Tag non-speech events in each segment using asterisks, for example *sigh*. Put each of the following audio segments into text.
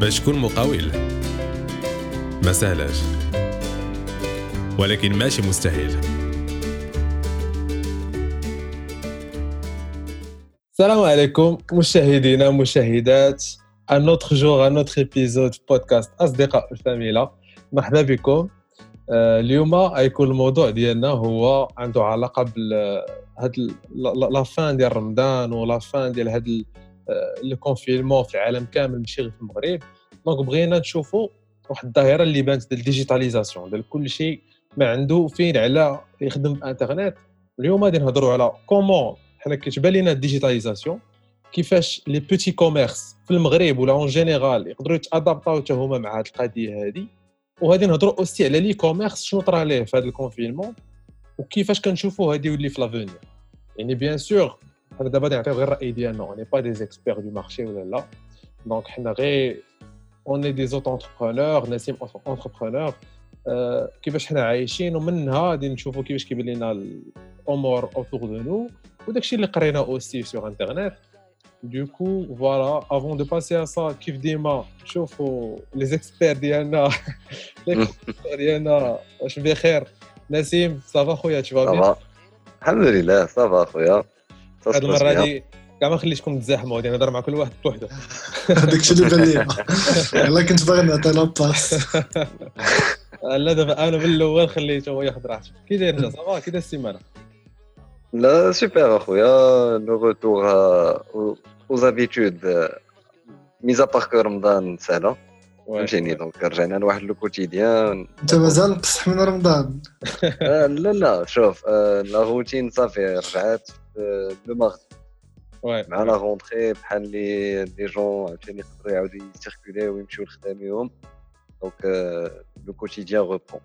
باش تكون مقاول. ما سهلاش ولكن ماشي مستحيل. السلام عليكم مشاهدينا مشاهدات. un autre jour un autre épisode بودكاست اصدقاء الفاميلا مرحبا بكم. آه، اليوم غيكون الموضوع ديالنا هو عنده علاقة بال هاد la fin ديال رمضان و la fin ديال هاد le confinement في العالم كامل ماشي غير في المغرب. donc بغينا نشوفوا واحد الظاهره اللي بانت ديال ال digitalisation ديال كل شيء ما عنده فين على يخدم بالانترنت اليوم غادي نهضروا على comment حنا كتبان لينا ال digitalisation كيفاش les petits commerces في المغرب ولا en général يقدروا يتأدابطاو حتى هما مع هذه القضية هذه وغادي نهضروا aussi على l'e-commerce شنو طرا ليه في هذا ال confinement وكيفاش كنشوفوا هذه يولي في l'avenir يعني bien sûr حنا دابا نعطيو غير الراي ديالنا on est pas des experts du marché ولا لا donc حنا غير on est des auto-entrepreneurs نسيم entrepreneur كيفاش حنا عايشين ومنها غادي نشوفوا كيفاش كيبان لنا الأمور autour de nous وداكشي اللي قرينا aussi sur internet Du coup, voilà, avant de passer à ça, كيف ديما نشوفوا لي زيكسبير ديالنا. *laughs* لي ديالنا واش بخير؟ نسيم ça va خويا tu vas bien الحمد لله ça va خويا. هاد المرة هادي كاع ما خليتكم تزاحموا غادي نهضر مع كل واحد بوحدو. *laughs* هذاك الشيء اللي بان لي يلاه كنت باغي نعطي لا باس. *laughs* لا دابا أنا من الأول خليته هو ياخذ راحته كي داير انت ça va كي داير السيمانة. لا سوبر أخويا. le retour aux habitudes mis à part que رمضان سهله فهمتيني؟ donc رجعنا لواحد le quotidien أنت مازال مقصح من رمضان. *laughs* لا لا شوف la routine صافي رجعت. لو مارد مع la rentrée بحال les les gens عاوتاني يقدروا يعاودوا يسيركولي ويمشيو لخدامهم donc le quotidien reprend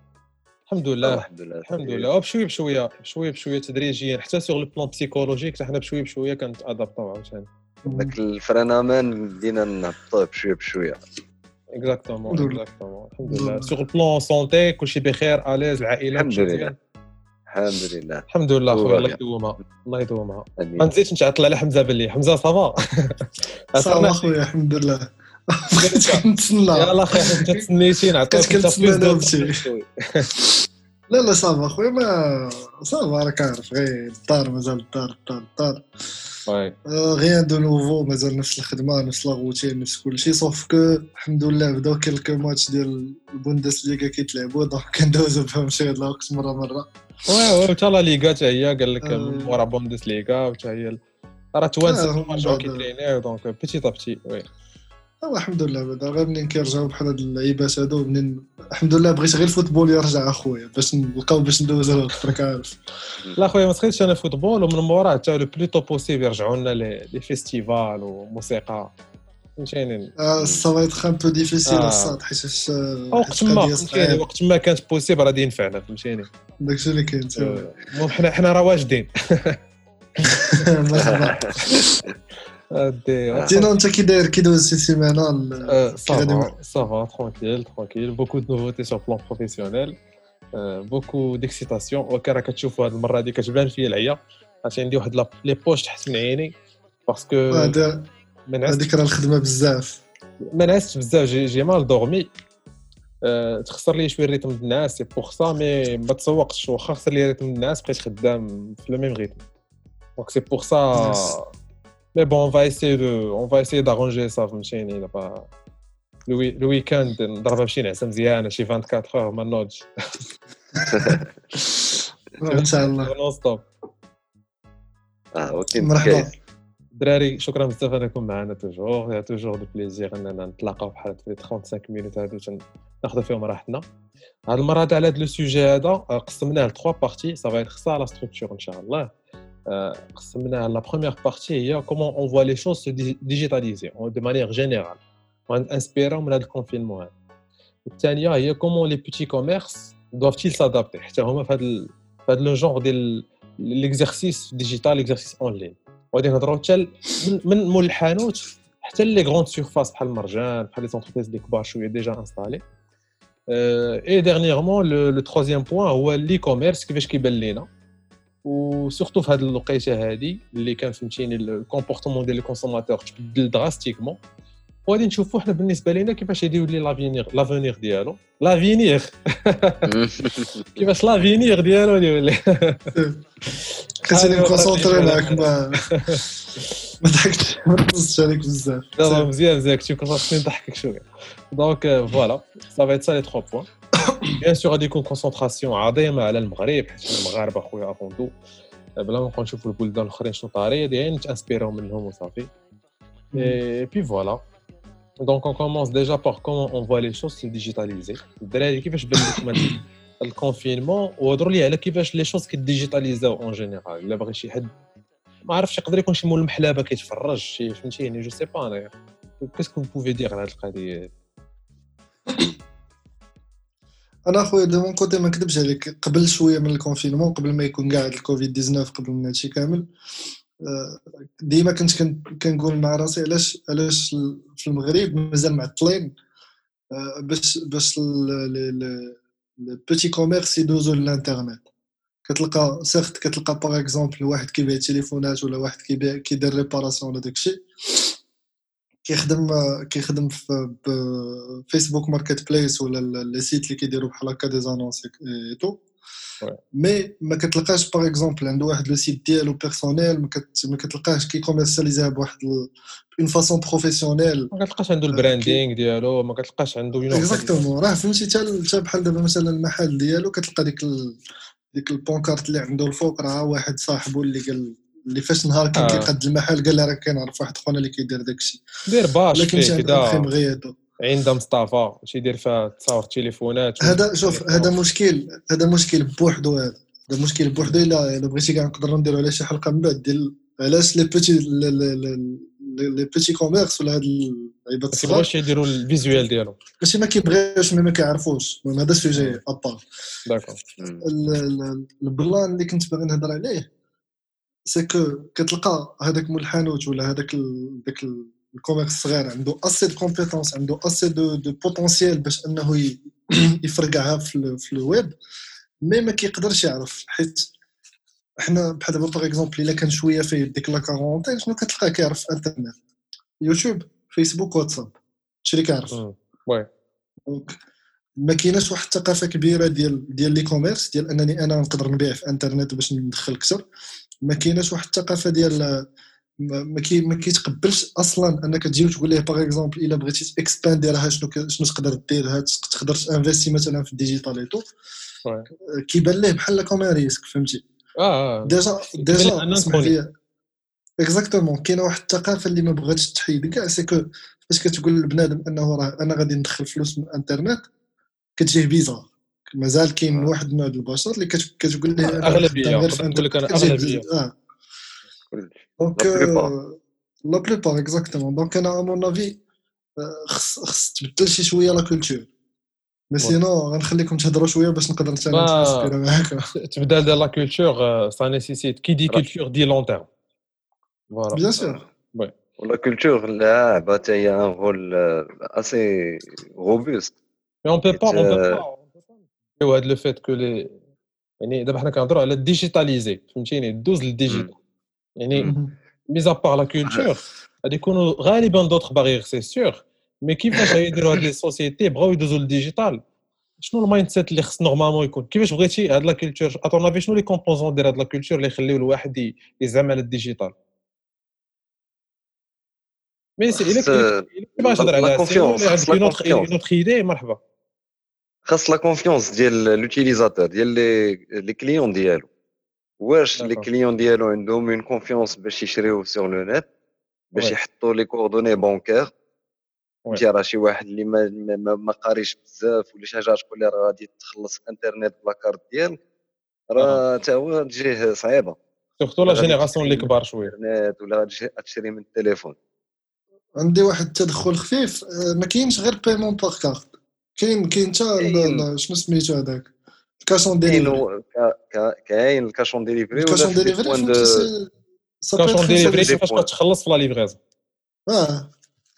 الحمد لله الحمد لله الحمد لله بشويه بشويه بشويه بشويه تدريجيا حتى sur le plan psychologique حنا بشويه بشويه كنتادابطاو عاوتاني داك ال frein à main بدينا نهبطوه بشويه بشويه exactement exactement الحمد لله sur plan santé كلشي بخير à l'aise العائله الحمد لله الحمد لله. الحمد لله خويا الله يدومها. الله يدومها. ما نزيدش نتعطل على حمزة باللي حمزة ça va ça va خويا الحمد لله. *laughs* *laughs* نتسنى يلاه خير حيت تسنيتي نعطيك كنتسنى لا لا ça va خويا ما ça va راك عارف غير الدار مازال الدار الدار الدار. rien de nouveau مازال نفس الخدمة نفس la routine نفس كل شيء sauf que الحمد لله بداو quelques matchs ديال البوندس ليغا كيتلعبوا دونك *laughs* كندوزو بهم شي هاد الوقت مرة مرة. oui oui حتى لا ليغا حتى هي قال لك مورا بوندس ليغا وحتى هي راه توانسة مارشاو كيترينيو donc petit à petit oui. الحمد لله بعدا غير منين كيرجعوا بحال هاد اللعيبات هادو منين الحمد لله بغيت غير ال football يرجع أخويا باش نلقاو باش ندوز الوقت راك عارف. لا خويا ما تخيلش أنا football ومن مورا حتى le plus tôt possible يرجعوا لنا les festivals وموسيقى. فهمتيني؟ ça va être un peu difficile ça حيت وقت ما وقت ما كانت possible غادي ينفعنا فهمتيني؟ داكشي اللي كاين المهم حنا حنا راه واجدين. *laughs* sinon *laughs* انت كي داير كي دوز شي سيمانه ça va ça va tranquille tranquille beaucoup de nouveautés sur plan professionnel beaucoup d'excitation وكا راه كتشوفوا هاد المره هادي كتبان فيا العيا عرفتي عندي واحد les poches تحت من عيني parce que هذيك راه الخدمه بزاف ما نعستش بزاف j'ai, j'ai mal dormi تخسر لي شوية ال rythme الناس c'est pour ça mais ما تسوقتش واخا خسر لي rythme الناس بقيت خدام في le même rythme donc c'est pour ça Mais bon, on va essayer de, on va essayer d'arranger ça, فهمتيني دابا le week-end نضرب شي نعسه مزيانه شي 24 heures ما نوضش ان شاء الله non-stop آه مرحبا الدراري شكرا بزاف انكم معنا toujours y a toujours du plaisir اننا نتلاقاو بحال في 35 minutes هادو ناخذ فيهم راحتنا هاد المره هذا على هذا le sujet هذا قسمناه ل 3 parties ça va être ça la structure ان شاء الله قسمنا la première partie هي comment on voit les choses se digitaliser de manière générale, inspirons من هذا ال confinement هذا الثانية هي comment les petits commerces doivent-ils s'adapter حتى هما في هذا في هذا le genre ديال l'exercice digital l'exercice en ligne وغادي نهضروا حتى من مول الحانوت حتى les grandes surfaces بحال المرجان بحال les entreprises اللي كبار شوية déjà installées et dernièrement le troisième point هو les commerces كيفاش كيبان لينا و surtout في هذه الوقيته هذه اللي كان فهمتيني ال comportement ديال ال consommateur تبدل drastiquement. وغادي نشوفوا حنا بالنسبة لنا كيفاش يولي l'avenir l'avenir ديالو. l'avenir *laughs* كيفاش l'avenir ديالو يولي. *laughs* خليني ن concentrer معاك ما *laughs* ما ضحكتش. ما ركزتش عليك بزاف. لا مزيان مزيان. كنت خاصني نضحكك شوية. donc voilà ça va ça les trois points bien sûr غادي يكون concentration عظيمه على المغرب حيت المغاربه خويا à fond بلا ما نبقاو نشوفوا البلدان الاخرين شنو طاري دايرين نت inspirer و منهم وصافي et puis voilà donc on commence déjà par comment on voit les choses se digitaliser الدراري كيفاش بان لكم ال confinement وهضروا لي على كيفاش les choses كي digitaliser او en général إلا بغى شي حد ما عرفتش يقدر يكون شي مول المحلابه كيتفرج شي فهمتيني؟ je sais pas انايا qu'est-ce que vous pouvez dire على هذه القضية أنا أخويا de mon côté ما نكذبش عليك. قبل شوية من ال confinement قبل ما يكون كاع الكوفيد 19 قبل من هادشي كامل آه، ديما كنت كنقول مع راسي علاش علاش في المغرب مازال معطلين آه، باش باش ال petit commerce يدوزو للإنترنت. كتلقى certes كتلقى par exemple واحد كيبيع تليفونات ولا واحد كيبيع كيدير réparation ولا داكشي. كيخدم كيخدم في فيسبوك marketplace ولا les sites اللي كيديروا بحال هكا des annonces et tout mais ما كتلقاش par exemple عنده واحد le site ديالو personnel ما كتلقاش كي commercialiser ها بواحد une façon professionnelle ما كتلقاش عنده ال branding ديالو ما كتلقاش عنده exactement راه فهمتي حتى بحال دابا مثلا المحل ديالو كتلقى ديك ديك ال pancarte اللي عنده الفوق راه واحد صاحبو اللي قال اللي فاش نهار كان آه. كيقد المحل قال لها راه كنعرف واحد خونا اللي كيدير داك الشيء دير باش فيه كذا عند مصطفى شي يدير فيها تصاور التليفونات هذا شوف هذا مشكل هذا مشكل بوحدو هذا. هذا مشكل بوحدو إلا إلا بغيتي كاع نقدروا نديروا عليه شي حلقة من بعد ديال علاش les petits les petits commerces ولا هاد اللعيبات الصغار واش يديروا ال visuel ديالهم. ماشي ما كيبغيوش ما كيعرفوش. المهم هذا sujet à part D'accord. ال plan اللي كنت باغي نهضر عليه c'est que كتلقى هذاك مول الحانوت ولا هذاك داك ال commerce الصغير عنده assez de compétences عنده assez de de potentiel باش أنه *clears throat* يفرقعها في, في ال web mais ما كيقدرش يعرف حيت حنا بحال دابا par exemple إلا كان شوية في ديك la quarantaine شنو كتلقى كيعرف؟ انترنت يوتيوب فيسبوك واتساب هادشي اللي كيعرف. Oui. Donc ما كايناش واحد الثقافة كبيرة ديال ديال les commerces ديال أنني أنا نقدر نبيع في انترنت باش ندخل أكثر ما كايناش واحد الثقافة ديال ما كي ما كيتقبلش أصلا أنك تجي وتقول ليه par exemple إلا بغيتي ت expand يرها شنو شنو تقدر دير تقدر ت investir مثلا في ال digital et tout كيبان ليه بحال comme risque فهمتي؟ آه déjà déjà اسمح لي. Exactement كاينة واحد الثقافة اللي ما بغاتش تحيد. كاع c'est que فاش كتقول لبنادم أنه راه أنا غادي ندخل فلوس من الإنترنت كتجيه bizarre مازال كاين واحد النوع ديال البشر اللي كتقول له أغلبية نقول لك أنا أغلبية. donc la plupart exactement donc أنا mon avis خص خص تبدل شي شوية la culture mais sinon غنخليكم تهضروا شوية باش نقدر نت sépare معاك تبدل ديال la culture ça nécessite que des cultures des long terme voilà bien sûr و la culture لعبه حتى هي un rôle assez robuste mais on peut pas on peut pas هذا le fait que les يعني دابا حنا كنهضروا على ال digitaliser فهمتيني دوز لل digital يعني mis à part la culture غادي يكونوا غالبا d'autres barrières c'est sûr mais كيفاش غيديروا هاد les sociétés بغاو يدوزوا لل digital شنو ال mindset اللي خص normalement يكون كيفاش بغيتي هاد la culture à ton avis شنو les composants ديال هاد la culture اللي يخليو الواحد يزعم على ال digital mais c'est إلا كيفاش تهضر على c'est notre ايدي مرحبا خاص la confiance ديال l'utilisateur ديال les clients ديالو. واش les clients ديالو عندهم une confiance باش يشريو sur le net باش يحطوا les coordonnées bancaires فهمتي راه شي واحد اللي ما ما, ما قاريش بزاف ولا شي حاجة تقول لي راه غادي تخلص انترنت ب la carte ديالك. راه حتى هو تجيه صعيبة. surtout la génération اللي كبار شوية. ولا تشري من التليفون. عندي واحد التدخل خفيف ما كاينش غير paiement par carte كاين كاين حتى شنو سميتو هذاك؟ ال cash on delivery. كاين الكاشون ديليفري الكاشون ديليفري؟ الكاشون ديليفري كيفاش كتخلص في la livraison آه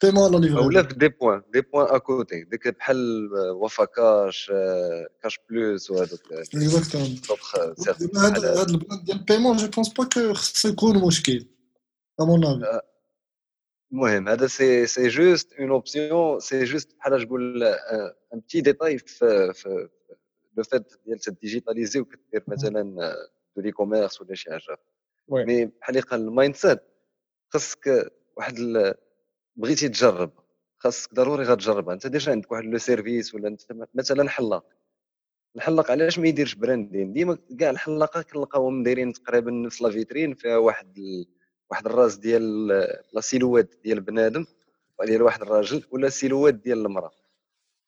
paiement la livraison ولا في des points des points à côté ديك بحال وفا كاش Cash Plus وهذوك exactement. هذا ال plan ديال ال paiement je pense pas que خصو يكون مشكل à mon avis المهم هذا c'est c'est juste une option c'est juste بحال تقول un petit détail في في le fait ديال تديجيتاليزي وكدير مثلا de l'e-commerce ولا شي حاجة. mais بحال قال ال mindset خاصك واحد بغيتي تجرب. خاصك ضروري غتجربها انت déjà عندك واحد le service ولا انت مثلا حلاق الحلاق علاش ما يديرش branding ديما كاع الحلاقة كنلقاوهم دايرين تقريبا نفس la vitrine فيها واحد ال... واحد الراس ديال la silhouette ديال بنادم ديال واحد الراجل ولا silhouette ديال المرأة.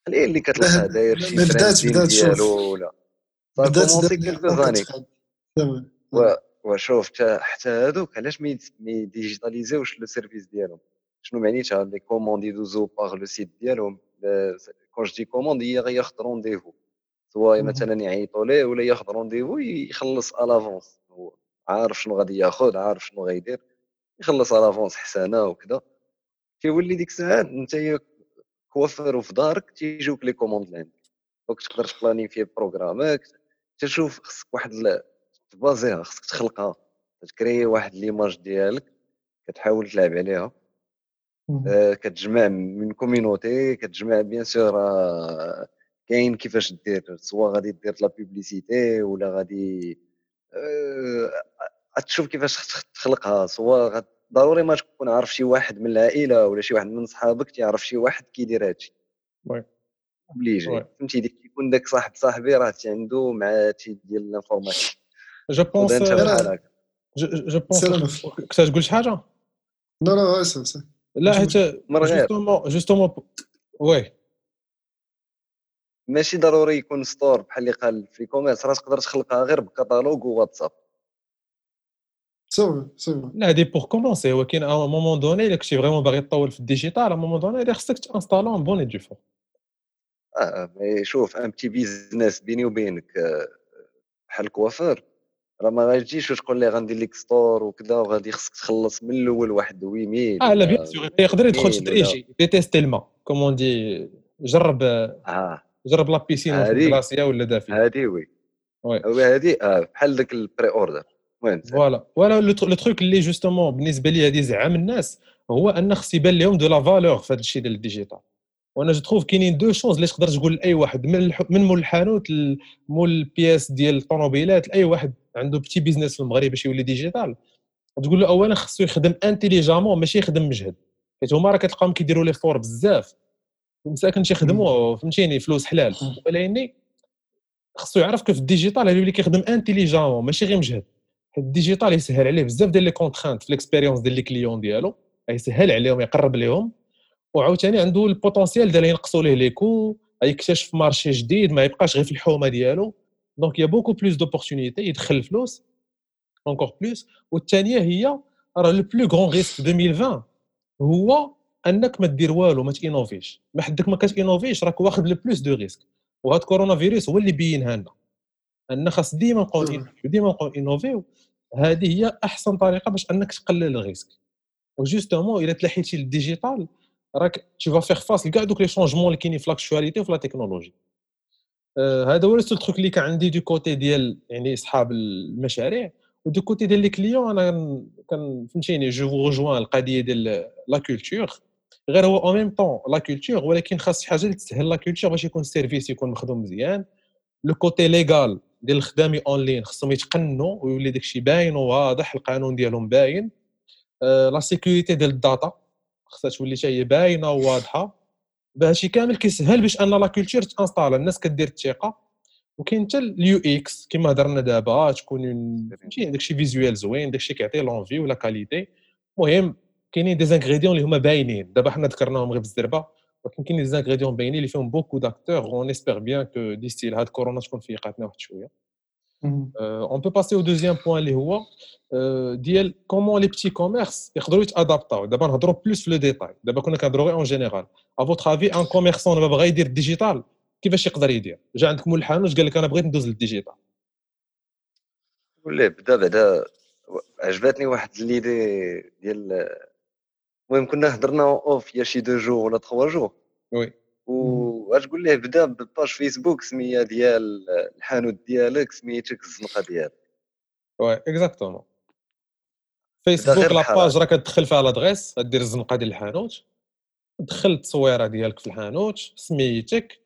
هي اللي كتلقى داير شي branding ديالو ولا. بدات بدات وشوف حتى هادوك علاش ما ديجيتاليزيوش le service ديالهم. شنو معنيتها؟ les commandes يدوزو par le site ديالهم. quand je dis commande هي غياخذ rendez-vous. سواء مثلا يعيطوا ليه ولا ياخذ rendez-vous يخلص ال avance هو عارف شنو غادي ياخذ عارف شنو غيدير. يخلص ال avance حسانة وكذا كيولي ديك الساعة أنت coiffeur وفي دارك تيجيوك les commandes لعندك donc تقدر تبلانيفي programme ك تشوف خصك واحد تبازيها خصك تخلقها. تكري واحد l'image ديالك كتحاول تلعب عليها. آه كتجمع من communauté كتجمع bien sûr آه كاين كيفاش دير سواء غادي دير la publicité ولا غادي آه تشوف كيفاش تخلقها. سواء ضروري ما تكون عارف شي واحد من العائلة ولا شي واحد من صحابك تعرف شي واحد كيدير هادشي. oui. obligé فهمتي؟ ديك يكون داك صاحب صاحبي راه عنده مع شي ديال ال informatique je pense je pense كنت تقول شي حاجة لا لا c'est لا حيت justement justement oui ماشي ضروري يكون store بحال اللي قال في commerce راه تقدر تخلقها غير بكتالوج وواتساب سوي سوي لا هادي pour commencer ولكن à un moment donné إلا كنتي vraiment باغي تطول في ال digital à un moment donné خصك تانستالو un bon de fond آه mais شوف ان petit business بيني وبينك بحال ال coiffeur راه ما غاتجيش وتقول لي غندير لك store وكذا وغادي خصك تخلص من الأول واحد 8000 آه لا bien sûr يقدر يدخل تدريجي de tester الماء. comme on dit جرب آه. جرب la piscine glacée ولا دافية هادي oui. وي. هادي آه بحال داك ال pre-order voilà voilà le truc اللي justement بالنسبة لي هادي زعام الناس هو أن خص يبان لهم de la valeur في هذا الشيء ديال ال digital. وأنا je trouve كاينين deux choses اللي تقدر تقول لأي واحد من من مول الحانوت مول ال pièces ديال الطوموبيلات لأي واحد عنده petit business في المغرب باش يولي digital. تقول له اولا خصو يخدم intelligemment ماشي يخدم مجهد. حيت هما راه كتلقاهم كيديروا l'effort بزاف. مساكن تيخدموا فهمتيني؟ فلوس حلال. ولكن خصو يعرف كيف ال digital اللي كيخدم intelligemment ماشي غير مجهد. ال digital يسهل عليه بزاف ديال les contraintes في l'expérience ديال les clients ديالو. يسهل عليهم يقرب لهم وعاوتاني عنده ال potentiel ديال ينقصوا ليه les coûts يكتشف marché جديد ما يبقاش غير في الحومة ديالو. donc y a beaucoup plus d'opportunités يدخل الفلوس encore plus والثانيه هي راه le plus grand risque 2020 هو أنك ما دير والو ما تينوفيش ما حدك ما كتينوفيش راك واخد le plus de risque وهذا كورونا فيروس هو اللي بينها لنا. أن خاص ديما نبقاو ديما نبقاو إنوفيو. هذه هي أحسن طريقة باش أنك تقلل الريسك. و justement إلا تلحيتي لل digital راك tu vas faire face لكاع دوك les changements اللي كاينين في l'actualité وفي la technologie هذا هو ال seul truc اللي كان عندي de côté ديال يعني أصحاب المشاريع و de côté ديال les clients أنا كان فهمتيني je rejoins القضية ديال la culture غير هو en même temps la culture ولكن خاص شي حاجة اللي تسهل la culture باش يكون ال service يكون مخدوم مزيان. le côté légal ديال الخدامي en ligne خصهم يتقنوا ويولي داكشي باين وواضح القانون ديالهم باين. la sécurité ديال ال data خصها تولي حتى هي باينة وواضحة. هادشي كامل كيسهل باش أن la culture تانستال الناس كدير الثقة وكاين حتى ال UX كما هضرنا دابا تكون فهمتي؟ داكشي visuel زوين داكشي كيعطي l'envie و la qualité المهم كاينين des ingrédients اللي هما باينين. دابا حنا ذكرناهم غير بالزربة. ولكن كاين des ingrédients باينين اللي فيهم beaucoup d'acteurs on espère bien que ديستيل هاد كورونا تكون فيقاتنا واحد شوية on peut passer au deuxième point اللي هو ديال comment les petits commerces يقدروا يتادابتاو دابا نهضروا plus في le détail دابا كنا كنهضروا غير en général à votre avis un commerçant دابا بغا يدير ال digital كيفاش يقدر يدير جا عندك مول الحانوت قال لك أنا بغيت ندوز لل digital ولا بدا بعدا عجبتني واحد l'idée ديال المهم كنا هضرنا أوف y a شي deux jours ولا trois jours oui. واش تقول ليه بدا ب page فيسبوك سمية ديال الحانوت ديالك سميتك الزنقه ديالك. oui exactement. فيسبوك la page راه كتدخل فيها l'adresse غدير الزنقة ديال الحانوت. دخل التصويرة ديالك في الحانوت سميتك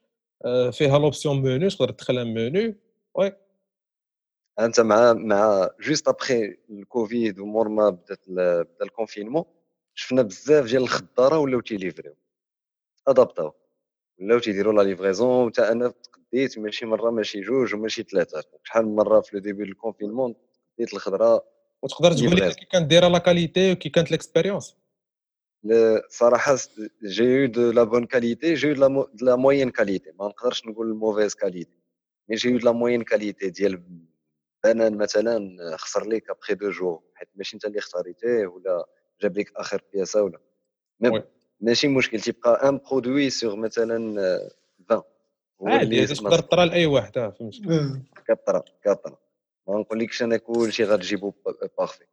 آه، فيها l'option menu تقدر تدخلها menu oui. أنت مع مع juste après الكوفيد ومور ما بدات بدا ال confinement شفنا بزاف ديال الخضارة ولاو تيليفريو. أدابتاو. ولاو تيديروا la livraison حتى أنا تقديت ماشي مرة ماشي جوج وماشي ثلاثة شحال من مرة في le début الكونفينمون تقديت الخضرة وتقدر تقول لي كي كانت دايرة la qualité وكي كانت l'expérience صراحة j'ai eu de la bonne qualité j'ai eu de la moins qualité ما نقدرش نقول mauvaise qualité mais j'ai eu de la moins qualité ديال banane مثلا خسر ليك après deux jours حيت ماشي انت اللي اختاريتيه ولا جاب لك آخر بياسة ولا؟ ماشي مشكل تيبقى un produit sur مثلا 20 عادي تقدر تطرى لأي واحد فهمت كطرى كطرى. ما نقولكش أنا كلشي غتجيبو parfait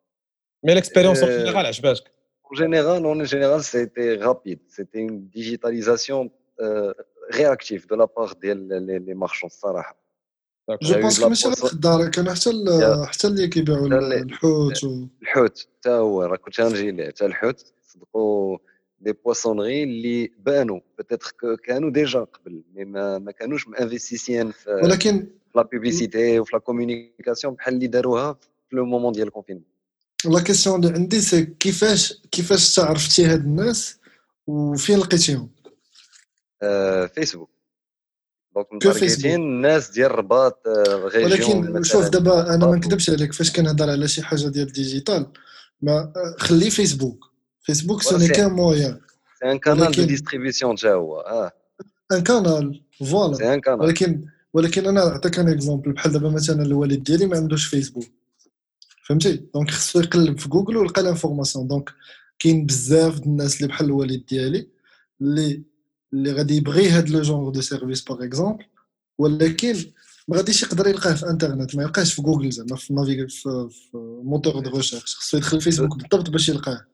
mais l'expérience en général عجباتك général, en général, c'était rapide. C'était une digitalisation euh, réactive de la part des les, marchands. je pense ماشي غير الخضاره كانوا حتى حتى اللي كيبيعوا الحوت الحوت حتى هو راه كنت غنجي ليه حتى الحوت صدقوا des poissonniers اللي بانوا بتاتر كانوا déjà قبل mais ما, ما كانوش مانفيستيسيان في ولكن la publicité وفي la communication بحال اللي داروها في le moment ديال ال confinement la question اللي عندي c'est كيفاش كيفاش تعرفتي هاد الناس وفين لقيتيهم؟ آه فيسبوك donc متارجتين الناس ديال الرباط ولكن شوف دابا أنا ما نكذبش عليك فاش كنهضر على شي حاجة ديال ال digital ما خلي فيسبوك فيسبوك ce n'est qu'un moyen c'est un canal de distribution تا هو آه un canal voilà ولكن ولكن أنا نعطيك un exemple بحال دابا مثلا الوالد ديالي ما عندوش فيسبوك فهمتي donc خصو يقلب في جوجل ويلقى l'information donc كاين بزاف الناس اللي بحال الوالد ديالي اللي اللي غادي يبغي هاد le genre de service par exemple ولكن ما غاديش يقدر يلقاه في انترنت ما يلقاهش في جوجل زعما في نافيغ في, في moteur de recherche خصو يدخل فيسبوك بالضبط باش يلقاه.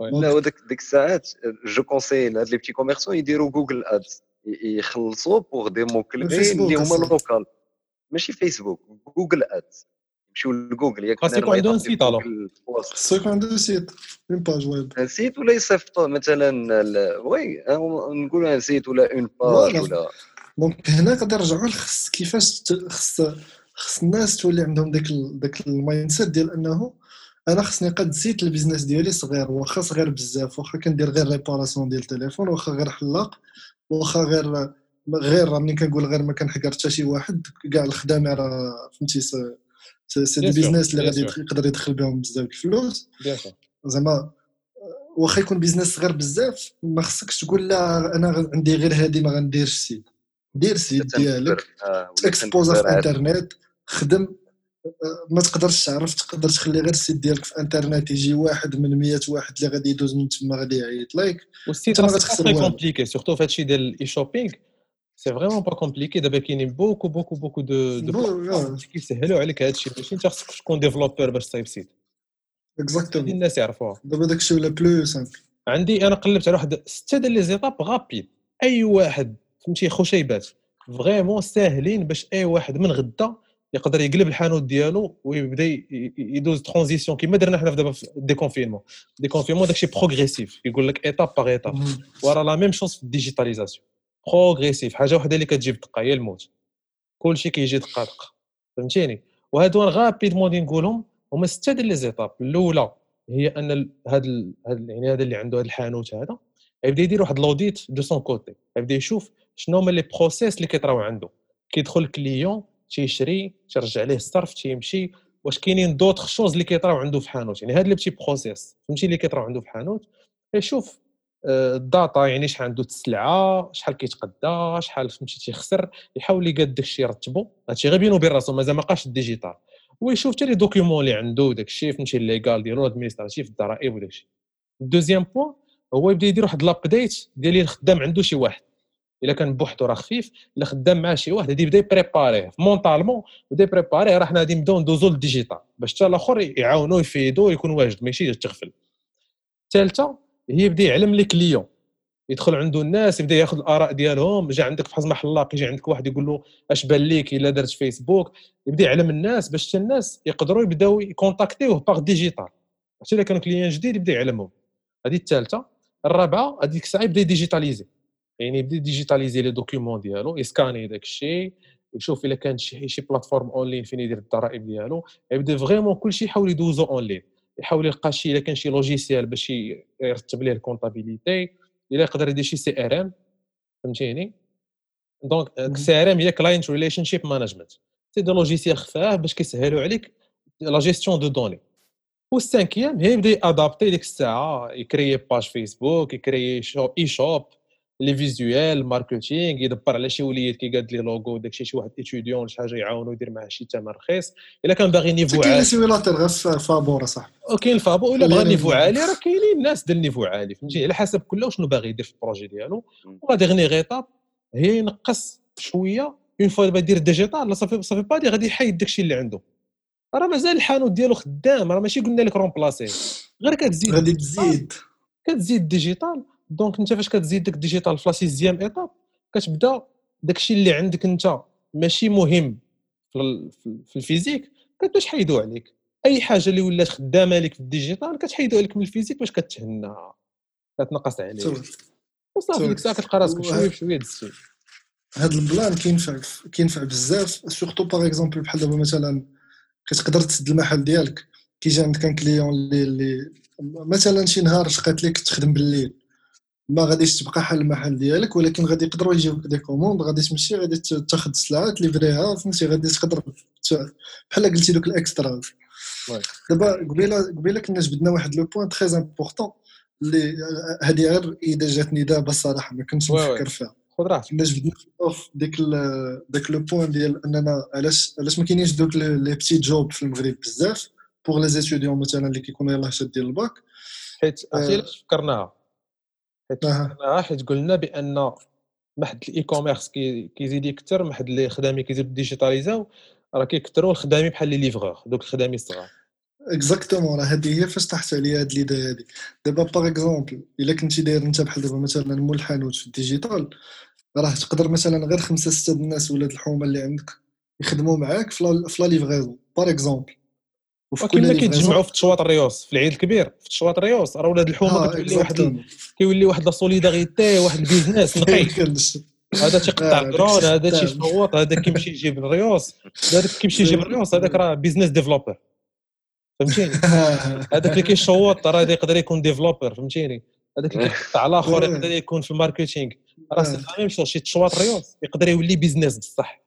لا وديك ديك الساعات je conseille لهاد les petits commerçants يديروا Google Ads يخلصوا pour des mots clés اللي هما local ماشي فيسبوك Google Ads. يمشيو لجوجل ياك خاص يكون عندهم site alors خاص يكون عندهم site une page web site ولا يصيفط؟ مثلا oui نقول un site ولا اون باج ولا. donc هنا غادي نرجعوا لخص كيفاش خص خص الناس تولي عندهم داك داك ال mindset ديال أنه أنا خصني قد زيت ال business ديالي صغير واخا صغير بزاف واخا كندير غير réparation ديال التليفون واخا غير حلاق واخا غير غير ملي كنقول غير ما كنحكر حتى شي واحد كاع الخدامة راه فهمتي c'est des business اللي غادي يقدر يدخل بهم بزاف الفلوس زعما واخا يكون business صغير بزاف ما خصكش تقول لا أنا عندي غير هذه ما غنديرش site. دير site ديالك اكسبوزا في الانترنت خدم ما تقدرش تعرف تقدر تخلي غير ال site ديالك في انترنت يجي واحد من 100 واحد اللي غادي يدوز من تما غادي يعيط لايك وال site راه compliqué surtout في هادشي ديال ال e-shopping c'est vraiment pas compliqué دابا كاينين beaucoup beaucoup beaucoup de de كيسهلوا عليك هادشي ماشي انت خصك تكون développeur باش تصايب site exactement الناس يعرفوها. دابا داكشي ولا plus simple عندي أنا قلبت على واحد سته ديال les étapes rapides. أي واحد فهمتي خشيبات vraiment ساهلين باش أي واحد من غدا يقدر يقلب الحانوت ديالو ويبدأ يدوز transition كيما درنا حنا دابا في déconfinement déconfinement داكشي progressif يقول لك étape par étape ورا la même chose في ال digitalisation progressive حاجة وحدة اللي كتجيب دقة هي الموت. كلشي كيجي دقة دقة. فهمتيني؟ وهادو rapidement غادي نقولهم هما ستة ديال les étapes. الأولى هي أن هاد يعني هذا اللي عنده هذا الحانوت هذا يبدا يدير واحد l'audit de son côté. يبدا يشوف شنو هما les process اللي كيطراو عنده. كيدخل ال client تيشري تيرجع ليه الصرف تيمشي. واش كاينين d'autres choses اللي كيطراو عنده في حانوت. يعني هاد les petits process. فهمتي؟ اللي كيطراو عنده في حانوت. يشوف ال data يعني شحال عنده السلعه شحال كيتقدا شحال فهمتي تيخسر يحاول يقاد داكشي يرتبو. هادشي غير بينو وبين راسو مازال ما بقاش ال digital. ويشوف حتى les documents اللي عنده داكشي فهمتي légal ديالو administratif الضرائب وداكشي. ال deuxième point هو يبدا يدير واحد l'update ديال اللي خدام عنده شي واحد. إلا كان بوحدو راه خفيف إلا خدام مع شي واحد غادي يبدا يبريباريه. mentalement يبدا يبريباريه راه حنا غادي نبداو ندوزو لل digital. باش حتى الآخر يعاونو يفيدو يكون واجد ماشي يتغفل الثالثه هي يبدأ يعلم les clients. يدخل عنده الناس يبدأ ياخذ الآراء ديالهم جا عندك بحال ما حلاق يجي عندك واحد يقول له أش بان ليك إلا درت فيسبوك يبدأ يعلم الناس باش الناس يقدروا يبداو يكونتاكتيوه par digital حتى إلا كانوا clients جديد يبدأ يعلمهم. هذه الثالثة. الرابعة هذيك الساعة يبدأ يديجيتاليزي يعني يبدأ يديجيتاليزي les documents ديالو يسكاني داك الشيء يشوف إلا كان شي شي plateforme en ligne فين يدير الضرائب ديالو. يبدأ vraiment كلشي يحاول يدوزو en ligne يحاول يلقى شي إلا كان شي logiciel باش يرتب ليه ال comptabilité إلا يقدر يدير شي CRM فهمتيني؟ donc ال CRM هي client relationship management c'est des logiciels خفاف باش كيسهلوا عليك la gestion de données وال cinquième هي يبدأ يادابتي ديك الساعة يكري page فيسبوك يكري shop e-shop les visuels marketing يدبر على شي وليد كيقاد les logos داكشي شي واحد étudiant ولا شي حاجة يعاونو يدير معاه شي ثمن رخيص. إلا كان باغي niveau عالي. كاين simulateur غير فابور صاحبي وكاين الفابور إلا بغى niveau عالي راه كاينين الناس ديال niveau عالي فهمتي؟ على حسب كل شنو باغي يدير في ال projet ديالو. ولا dernière étape هي ينقص شوية. une fois يدير digital صافي صافي با غادي يحيد داكشي اللي عنده. راه مازال الحانوت ديالو خدام راه ماشي قلنا لك remplacer غير كتزيد غادي تزيد. كتزيد digital donc انت فاش كتزيد داك ال digital في la sixième étape كتبدا داكشي اللي عندك أنت ماشي مهم في ال physique كتبدا تحيدو عليك. أي حاجة اللي ولات خدامة لك في ال digital كتحيدو عليك من ال physique باش كتهنى كتنقص عليك. وصافي ديك الساعة كتلقى راسك بشوية بشويه دزتي هذا ال plan كينفع كينفع بزاف surtout par exemple بحال دابا مثلا كتقدر تسد المحل ديالك كيجي عندك quand client اللي اللي مثلا شي نهار شقات لك تخدم بالليل. ما غاديش تبقى حل المحل ديالك ولكن غادي يقدروا يجيوك des commandes غادي تمشي غادي تاخذ السلعه ت livrer يها فهمتي؟ غادي تقدر بحال قلتي دوك ال extra. دابا قبيله قبيلة كنا جبدنا واحد le point très important اللي هذه غير إذا جاتني دابا الصراحه ما كنتش نفكر فيها. خذ راحتك. كنا جبدنا اوف ديك داك le point ديال أننا علاش علاش ما كاينينش دوك les petits jobs في المغرب بزاف pour les étudiants مثلا اللي كيكونوا يلاه شادين الباك. حيت عرفتي علاش فكرناها؟ حيت قلنا بأن ما حد ال e-commerce كيزيد يكثر ما حد اللي خدامي كيزيد digitaliser او راه كيكثروا الخدامي بحال لي ليفغور دوك الخدامي الصغار exactement راه هذه هي فاش طاحت عليا هاد l'idée هادي. دابا par exemple إلا كنتي داير أنت بحال دابا مثلا مول الحانوت في ال digital راه تقدر مثلا غير خمسة ستة الناس ولاد الحومة اللي عندك يخدموا معاك في la livraison par exemple وكما كيتجمعوا في تشواط الريوس في العيد الكبير في تشواط الريوس راه ولاد الحومة آه كتولي واحد كيولي واحد la solidarité واحد ال business *laughs* نقي هذا تيقطع القرون هذا تيصوت هذا كيمشي يجيب الريوس هذاك كيمشي يجيب الريوس هذاك راه business developer فهمتيني؟ *laughs* هذاك اللي كيشوط راه يقدر يكون developer فهمتيني؟ هذاك اللي كيقطع الآخر *laughs* يقدر يكون في ال marketing راه c'est la même chose تشواط ريوس يقدر يولي business بصح.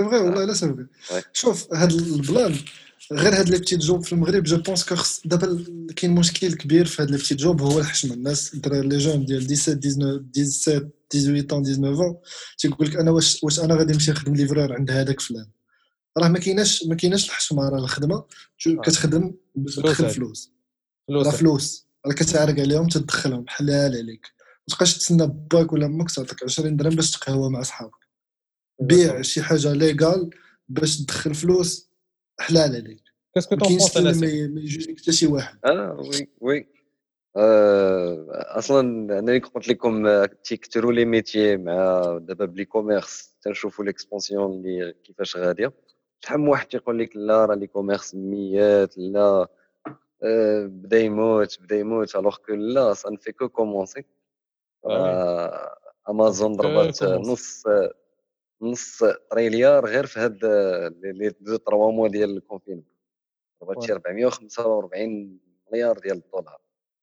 c'est vrai والله là c'est شوف هذا ال plan غير هاد les petits jobs في المغرب je pense que دابا كاين مشكل كبير في هاد les petits jobs هو الحشمه الناس les jeunes ديال 17 19 17 18 تيقول لك أنا واش واش أنا غادي نمشي نخدم livreur عند هذاك فلان. راه ما كايناش ما كايناش الحشمه راه الخدمة كتخدم تدخل فلوس. راه فلوس. راه كتعرق عليهم تدخلهم حلال عليك. ما تبقاش تسنى باك ولا أمك تعطيك 20 درهم باش تقهوى مع صحابك. بيع شي حاجة ليغال باش تدخل فلوس حلال عليك. كاسكو تون بونس أنا ما يجوزك حتى شي واحد آه وي وي أصلا أنا اللي قلت لكم تيكثروا لي ميتيي مع دابا بلي كوميرس تنشوفوا ليكسبونسيون اللي كيفاش غاديه شحال من واحد تيقول لك لا راه لي كوميرس ميات لا بدا يموت بدا يموت الوغ كو لا سا نفي كو كومونسي امازون ضربات نص نص تريليار غير في هاد les deux trois mois ديال ال confinement ضربات شي 445 مليار ديال الدولار.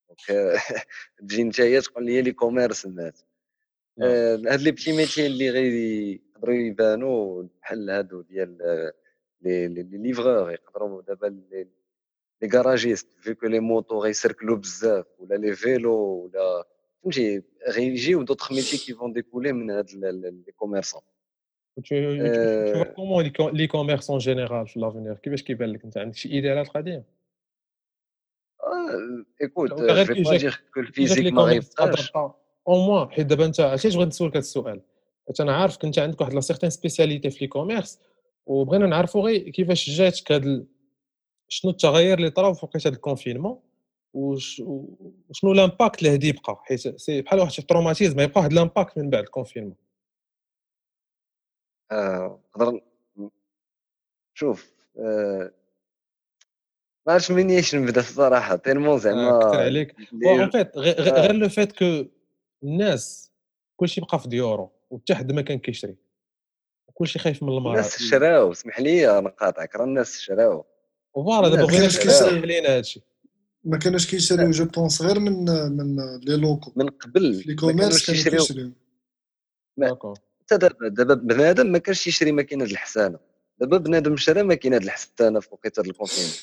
donc *laughs* تجي نتايا تقول لي l'e-commerce الناس هاد les petits métiers اللي غادي يقدروا يبانوا بحال هادو ديال لي لي ليفغور يقدروا دابا les garagistes vu que les motos غيسركلوا بزاف ولا les vélos ولا فهمتي غيجيو دوطخ ميتي كي فون ديكولي من هاد لي كوميرسون tu, euh... tu vois comment l'e-commerce en général في l'avenir? كيفاش كيبان لك انت عندك شي ايدي على القضية ايكوت جو با دير كو الفيزيك ما غيبقاش أو موان حيت دابا انت علاش بغيت نسولك هذا السؤال حيت أنا عارف كنت عندك واحد لا سيغتين سبيسياليتي في لي كوميرس وبغينا نعرفوا غير كيفاش جاتك هاد شنو التغير اللي طرا في وقت هذا الكونفينمون وشنو l'impact اللي غادي يبقى حيت c'est بحال واحد ال traumatisme يبقى واحد l'impact من بعد ال confinement نقدر شوف آه ما عرفتش منيش نبدا الصراحه تيرمون زعما كثر عليك. en fait غير le fait que الناس كلشي بقى في ديورو وحتى حد ما كان كيشري. كلشي خايف من المرض. الناس شراو اسمح لي نقاطعك راه الناس شراو وفوالا دابا بغينا كيشري علينا هادشي ما كانوش كيشريو جو بونس غير من من لي لوكو. من قبل لي كوميرس كانوا كيشريو. حتى دابا دابا بنادم ما كانش يشري ماكينة الحسانه دابا بنادم شرا ماكينة الحسانه في وقيته الكونفينمون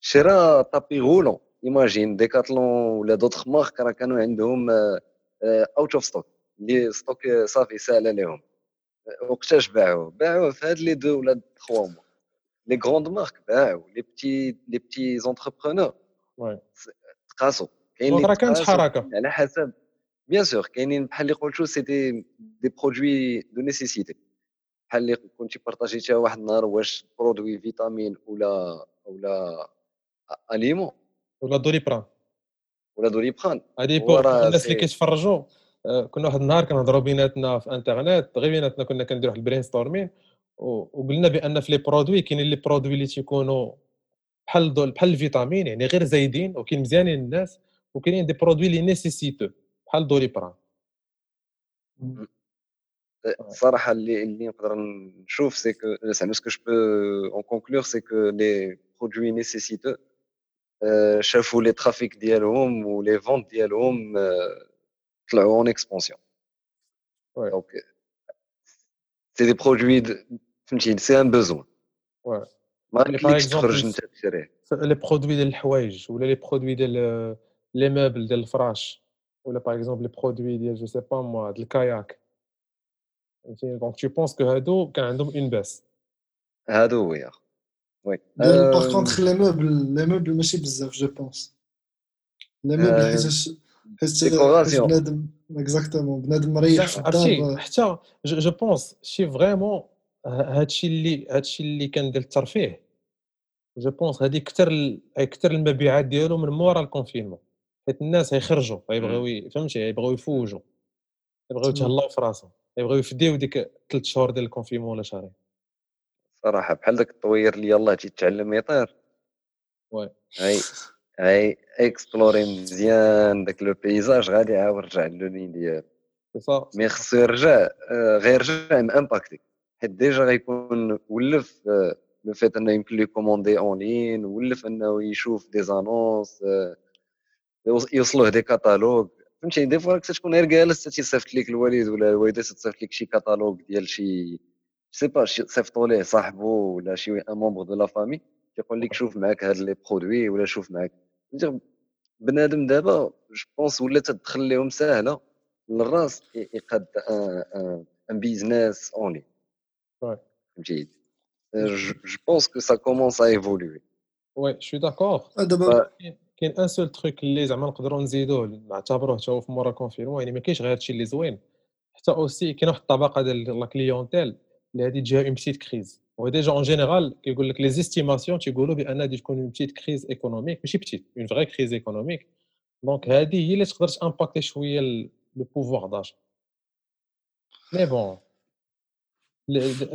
شرا طابي غولون ايماجين ديكاتلون ولا دوطخ مارك راه كانوا عندهم اوت اوف ستوك اللي ستوك صافي ساهله لهم وقتاش باعوه؟ باعوه في هاد les deux ولا trois mois les grandes marques باعوا les petits les petits entrepreneurs تقاسوا كاين اللي كانت حركة. على حسب. bien sûr كاينين بحال اللي قلتو c'est des des produits de nécessité بحال اللي كنتي partager تيها واحد النهار واش produit vitamine ولا ولا اليمون ولا Doliprane ولا Doliprane هادي pour الناس اللي كيتفرجوا كنا واحد النهار كنهضروا بيناتنا في انترنت غير بيناتنا كنا كنديروا واحد ال brainstorming وقلنا بان في les produits كاينين les produits اللي تيكونوا بحال بحال الفيتامين يعني غير زايدين وكاين مزيانين الناس وكاينين des produits اللي nécessiteux بحال Doliprane الصراحه اللي اللي نقدر نشوف c'est que زعما ce que j'en conclus c'est que les produits nécessiteux شافوا les trafics ديالهم و les ventes ديالهم طلعوا en expansion donc c'est des produits فهمتي c'est un besoin ما يمكنلكش تخرج انت تشريه les produits ديال الحوايج ولا les produits ديال les meubles ديال الفراش ولا par exemple les produits ديال je sais pas moi ديال ال kayak فهمتي donc tu penses que هادو كان عندهم un pass هادو oui oui par contre les meubles les meubles ماشي بزاف je pense les meubles حيت حيت بنادم exactement بنادم مريح في الدار حتى je pense شي vraiment هادشي اللي هادشي اللي كان ديال الترفيه je pense هادي كثر كثر المبيعات ديالو من مورا ال confinement حيت الناس غيخرجوا غيبغيو فهمتي؟ غيبغيو يفوجوا. يبغيو يتهلاو في راسهم. يبغيو يفديو ديك ثلاث شهور ديال ال confinement ولا شهرين. صراحة بحال داك الطوير اللي يلاه جيت تعلم يطير oui. هاي هاي explorer مزيان داك le paysage غادي يعاود رجع لل nid ديالو. mais خصو يرجع آه، غير يرجع impacté حيت déjà غيكون ولف le fait أنه يمكن les commander en ligne ولف أنه يشوف des annonces يوصلوه des catalogues فهمتي؟ des fois تكون غير جالس تيصيفط لك الوالد ولا الوالدة تصيفط لك شي كاتالوج ديال شي je sais pas صيفطوا ليه صاحبو ولا شي un membre de la famille تيقول لك شوف معاك هاد les produits ولا شوف معاك. بنادم دابا je pense ولا تدخل لهم ساهله للراس يقاد un business en فهمتي؟ je pense que ça commence à évoluer oui je suis d'accord دابا كاين un seul truc اللي زعما نقدروا نزيدوه نعتبروه حتى هو في مورا confinement يعني ما كاينش غير هادشي اللي زوين. حتى aussi كاين واحد الطبقة ديال la clientèle اللي غادي تجيها une petite crise و déjà en général كيقول لك les estimations تيقولوا بان غادي تكون une petite crise économique ماشي petite une vraie crise économique donc هذه هي اللي تقدر ت impacter شوية le pouvoir d'achat mais bon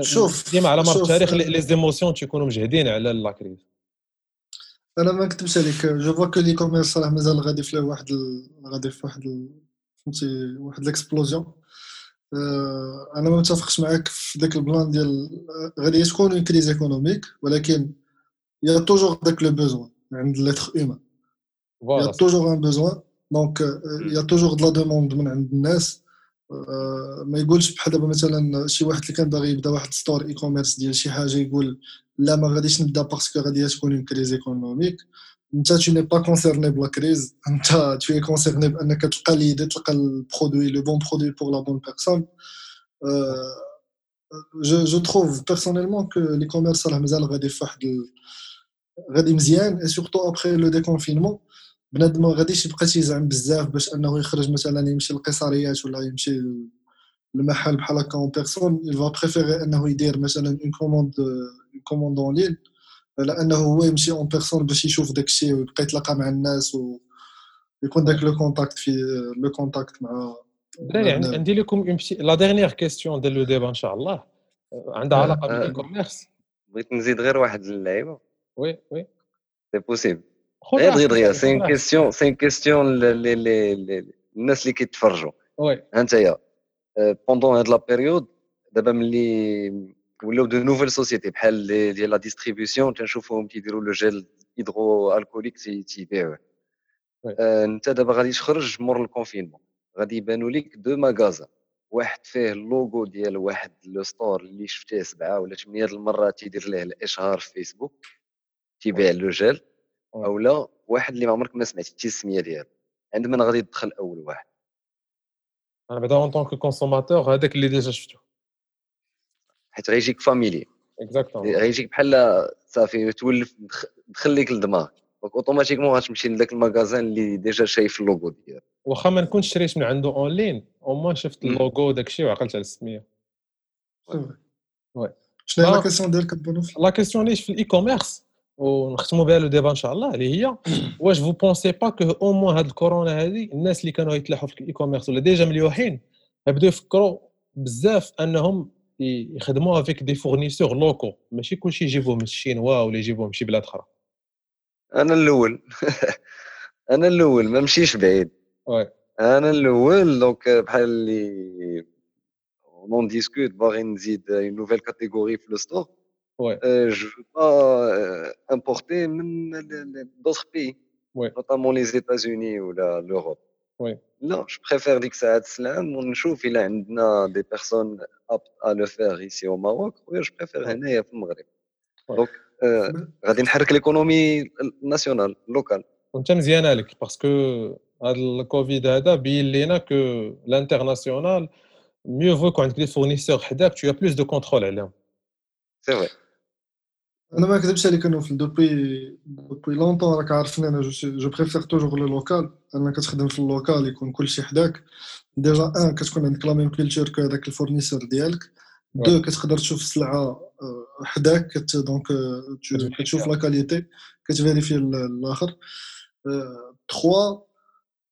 شوف ديما على مر التاريخ les émotions تيكونوا مجهدين على la crise أنا ما نكتبش عليك. je vois que l'e-commerce صراحة مازال غادي في واحد غادي في واحد فهمتي واحد l'explosion آه، أنا ما متفقش معاك في ذاك ال plan ديال غادي تكون une crise économique ولكن y a toujours داك le besoin عند l'être humain y a toujours un besoin donc y a toujours de la demande من عند الناس. آه، ما يقولش بحال دابا مثلا شي واحد اللي كان باغي يبدا واحد store e-commerce ديال شي حاجة يقول لا ما غاديش نبدا parce que غادي تكون une crise économique انت tu n'es pas concerné par la crise انت tu es concerné بأنك تلقى l'idée تلقى ال produit le bon produit pour la bonne personne je je trouve personnellement que l'e-commerce راه مازال غادي في واحد غادي مزيان et surtout après le déconfinement بنادم ما غاديش يبقى تيزعم بزاف باش انه يخرج مثلا يمشي للقصريات ولا يمشي المحل بحال هكا en personne il va préférer انه يدير مثلا une commande une commande en ligne على انه هو يمشي en personne باش يشوف داك الشيء ويبقى يتلاقى مع الناس ويكون داك le contact في le contact مع دراري عندي لكم la dernière question ديال le débat ان شاء الله عندها علاقه بال e-commerce بغيت نزيد غير واحد اللعيبه oui oui c'est possible غير دغيا دغيا c'est question c'est question الناس اللي كيتفرجوا oui ها انت pendant هاد la période دابا ملي ولاو de nouvelles sociétés بحال ديال la distribution تنشوفوهم كيديروا le gel hydroalcoolique تيبيعوه انت دابا غادي تخرج مور ال confinement غادي يبانوا لك deux magasins واحد فيه اللوغو ديال واحد le store اللي شفتيه سبعه ولا ثمانيه المرات تيدير ليه الاشهار في فيسبوك تيبيع le gel اولا واحد اللي ما عمرك ما سمعتي السميه ديالو عند من غادي تدخل اول واحد أنا بعدا en tant que consommateur هذاك اللي déjà شفتو. حيت غيجيك familier. exactement غيجيك بحال صافي تولف دخل لك للدماغ. donc automatiquement غتمشي لذاك ال magasin اللي déjà شايف اللوغو ديالو واخا ما نكونش شريت من عنده en ligne au moins شفت اللوغو وداك الشيء وعقلت على السمية. oui شنو هي la question ديالك bon ouf la question ليش في ال e-commerce ونختموا بها le débat إن شاء الله اللي هي *clears throat* واش vous pensez pas que au moins هاد الكورونا هذه الناس اللي كانوا يتلاحوا في ال e-commerce ولا déjà مليوحين بداو يفكروا بزاف أنهم يخدموا avec des fournisseurs locaux ماشي كلشي يجيبوه من الشينوا ولا يجيبوه من شي بلاد أخرى. أنا الأول. *laughs* أنا الأول ما مشيش بعيد. oui أنا الأول donc بحال اللي on discute باغي نزيد une nouvelle catégorie في le store oui je vais importer من d'autres pays oui notamment les États-Unis ولا l'Europe oui là je préfère ديك الساعات السلام ونشوف الا عندنا des personnes aptes à le faire ici au Maroc oui je préfère هنايا في المغرب donc غادي نحرك l'économie nationale locale وانت مزيانه لك parce que هذا الكوفيد هذا بين لينا que l'international mieux vaut يكون عندك des fournisseurs حداك t'as plus de contrôle عليهم c'est vrai أنا ما كذبش عليك إنه في depuis depuis longtemps راك عارفني أنا je préfère toujours le local أنا كتخدم في ال local يكون كلشي حداك. déjà أن كتكون عندك la même culture que هذاك ال fournisseur ديالك. دو كتقدر تشوف السلعة حداك كت donc كتشوف la qualité كت vérifier الآخر. تخوا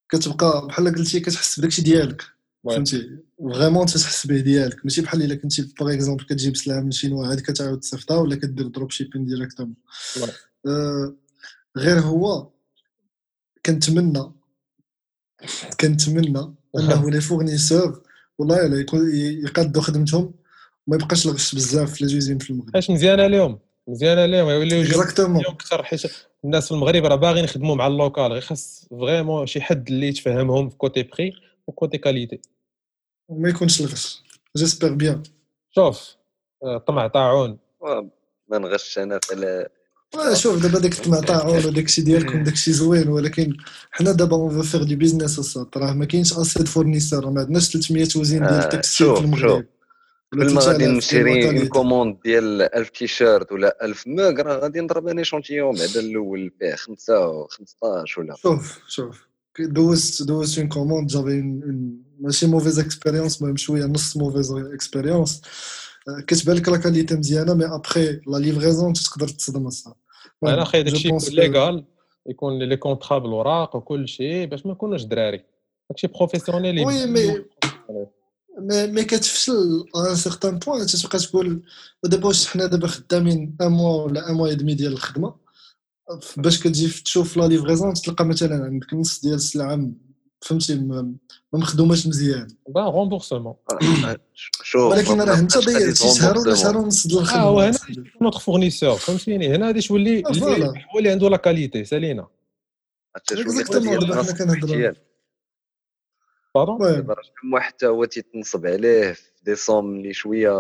كتبقى بحال قلتي كتحس بداكشي ديالك. فهمتي؟ vraiment تحس به ديالك ماشي بحال إلا كنتي par exemple كتجيب سلعة من شينوا عاد كتعاود تصيفطها ولا كدير dropshipping directement غير هو كنتمنى كنتمنى أنه *laughs* les fournisseurs والله الا يقادوا خدمتهم ما يبقاش الغش بزاف في les في المغرب. اش مزيانه اليوم مزيانه اليوم يوليو exactement أكثر حيت الناس في المغرب راه باغيين يخدموا مع ال local. غير خاص vraiment شي حد اللي يتفهمهم في côté prix و côté qualité وما يكونش الغش. j'espère bien شوف طمع طاعون ما نغش أنا في شوف دابا داك الطمع طاعون *laughs* وداك الشيء ديالكم داك الشيء زوين ولكن حنا دابا on veut faire du business الصاد راه ما كاينش assez de fournisseurs ما عندناش 300 usine ديال textile في المغرب. قبل ما غادي نشري une commande ديال 1000 تيشيرت ولا 1000 mug راه غادي نضرب un échantillon بعدا الأول فيه 5 15 ولا. شوف شوف. دوزت دوزت une commande j'avais ماشي mauvaise expérience المهم شوية نص mauvaise expérience كتبان لك la qualité مزيانه mais après la livraison تقدر تصدم الصاد أنا خايف داكشي يكون légal يكون les contrats بالوراق وكل شيء باش ما نكونوش دراري داكشي بروفيسيونيل وي مي مي مي كتفشل un certain point تتبقى تقول دابا واش حنا دابا خدامين un mois ولا un mois et demi ديال الخدمه باش كتجي تشوف la livraison تلقى مثلا عندك نص ديال السلعة فهمتي ما مخدوماش مزيان. bah remboursement *coughs* شوف ولكن راه انت ضيعتي شهر ولا شهر ونص ديال الخدمة. آه هنا notre fournisseur فهمتيني؟ هنا غادي تولي هو اللي عنده la qualité سالينا pardon كم حتى هو تيتنصب عليه في des sommes اللي شوية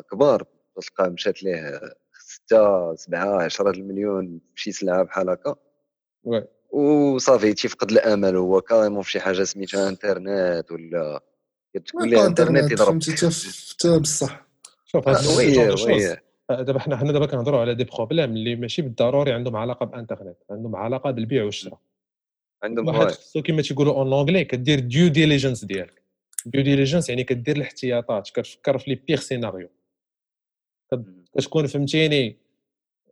كبار تلقاه مشات ليه 6 7 10 المليون في شي سلعة بحال هكا. وصافي تيفقد الأمل هو carrément في شي حاجة سميتها إنترنت ولا تقول لي إنترنت يضرب. حتى بصح. شوف هذا دابا حنا حنا دابا كنهضروا على des problèmes اللي ماشي بالضروري عندهم علاقة بإنترنت عندهم علاقة بالبيع والشراء. عندهم واحد خصو كما تيقولوا en anglais كدير due diligence ديالك. due diligence يعني كدير الاحتياطات كتفكر في les pires scénarios كتكون فهمتيني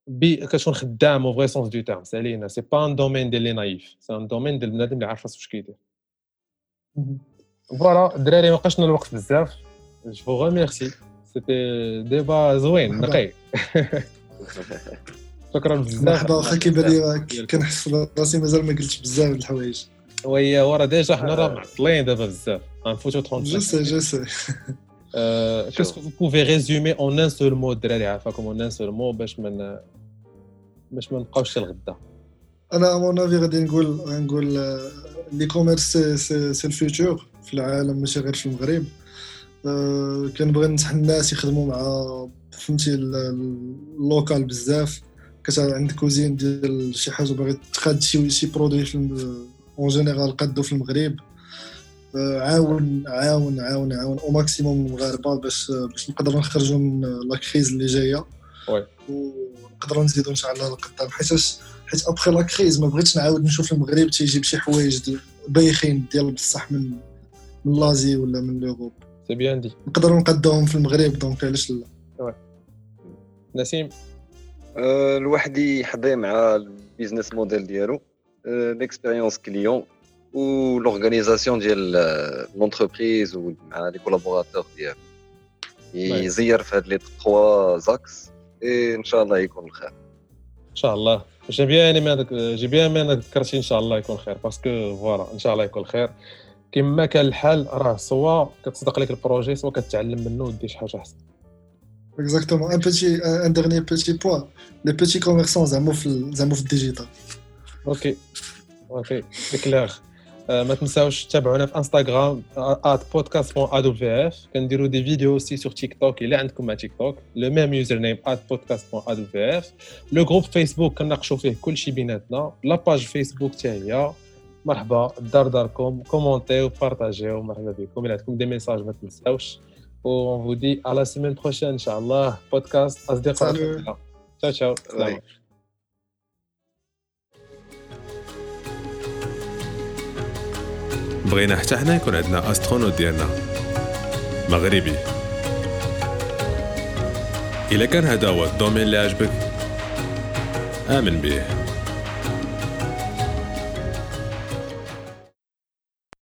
بي كتكون خدام au vrai sens du terme سالينا c'est pas un domaine ديال les naïfs c'est un domaine ديال بنادم اللي عارف راسو واش كيدير. voilà الدراري ما بقاش الوقت بزاف. je vous remercie c'était débat زوين نقي. *laughs* شكرا بزاف. مرحبا واخا كيبان لي كنحس راسي مازال ما قلتش بزاف الحوايج. oui ورا déjà حنا راه معطلين دابا بزاف. غنفوتو 30 je sais je sais qu'est-ce que vous pouvez résumer en un seul mot الدراري عافاكم en un seul mot باش من باش ما نبقاوش الغدا أنا mon avis غادي نقول نقول l'e-commerce c'est ال futur في العالم ماشي غير في المغرب. كنبغي ننصح الناس يخدموا مع فهمتي ال local بزاف. كنت عندك cuisine ديال شي حاجة باغي تقاد شي شي produit en général قادو في المغرب. عاون عاون عاون عاون au maximum المغاربه باش باش نقدروا نخرجوا من la crise اللي جاية. ونقدروا نزيدوا إن شاء الله لقدام حيت حيت après la crise ما بغيتش نعاود نشوف المغرب تيجيب شي حوايج بايخين ديال بصح من من l'Asie ولا من l'Europe c'est bien des نقدروا نقدوهم في المغرب donc علاش لا. نسيم؟ أه الواحد يحضي مع ال business model ديالو. l'expérience client و l'organisation ديال l'entreprise ومع les collaborateurs ديالو يزير في هاد لي تخوا زاكس اي ان شاء الله يكون الخير ان شاء الله j'aime bien هذاك j'aime bien انك ذكرتي ان شاء الله يكون خير parce que voilà ان شاء الله يكون خير كما كان الحال راه soit كتصدق لك ال projet soit كتعلم منه ودير شي حاجة أحسن. exactement un petit un dernier petit point les petits commerçants زعما في زعما في ال digital okay okay clair ما تنساوش تتابعونا في انستغرام بودكاست بون ادو في اف كنديروا des vidéos aussi sur TikTok الا عندكم مع TikTok le même username بودكاست بون ادو في اف le groupe Facebook كناقشوا فيه كلشي بيناتنا la page Facebook حتى هي مرحبا دار داركم كومونتيو بارطاجيو مرحبا بكم الا عندكم des messages ما تنساوش و on vous dit à la semaine prochaine ان شاء الله بودكاست اصدقاء تشاو تشاو بغينا حتى حنا يكون عندنا astronaute ديالنا. مغربي. إلا كان هذا هو الدومين اللي عجبك آمن به.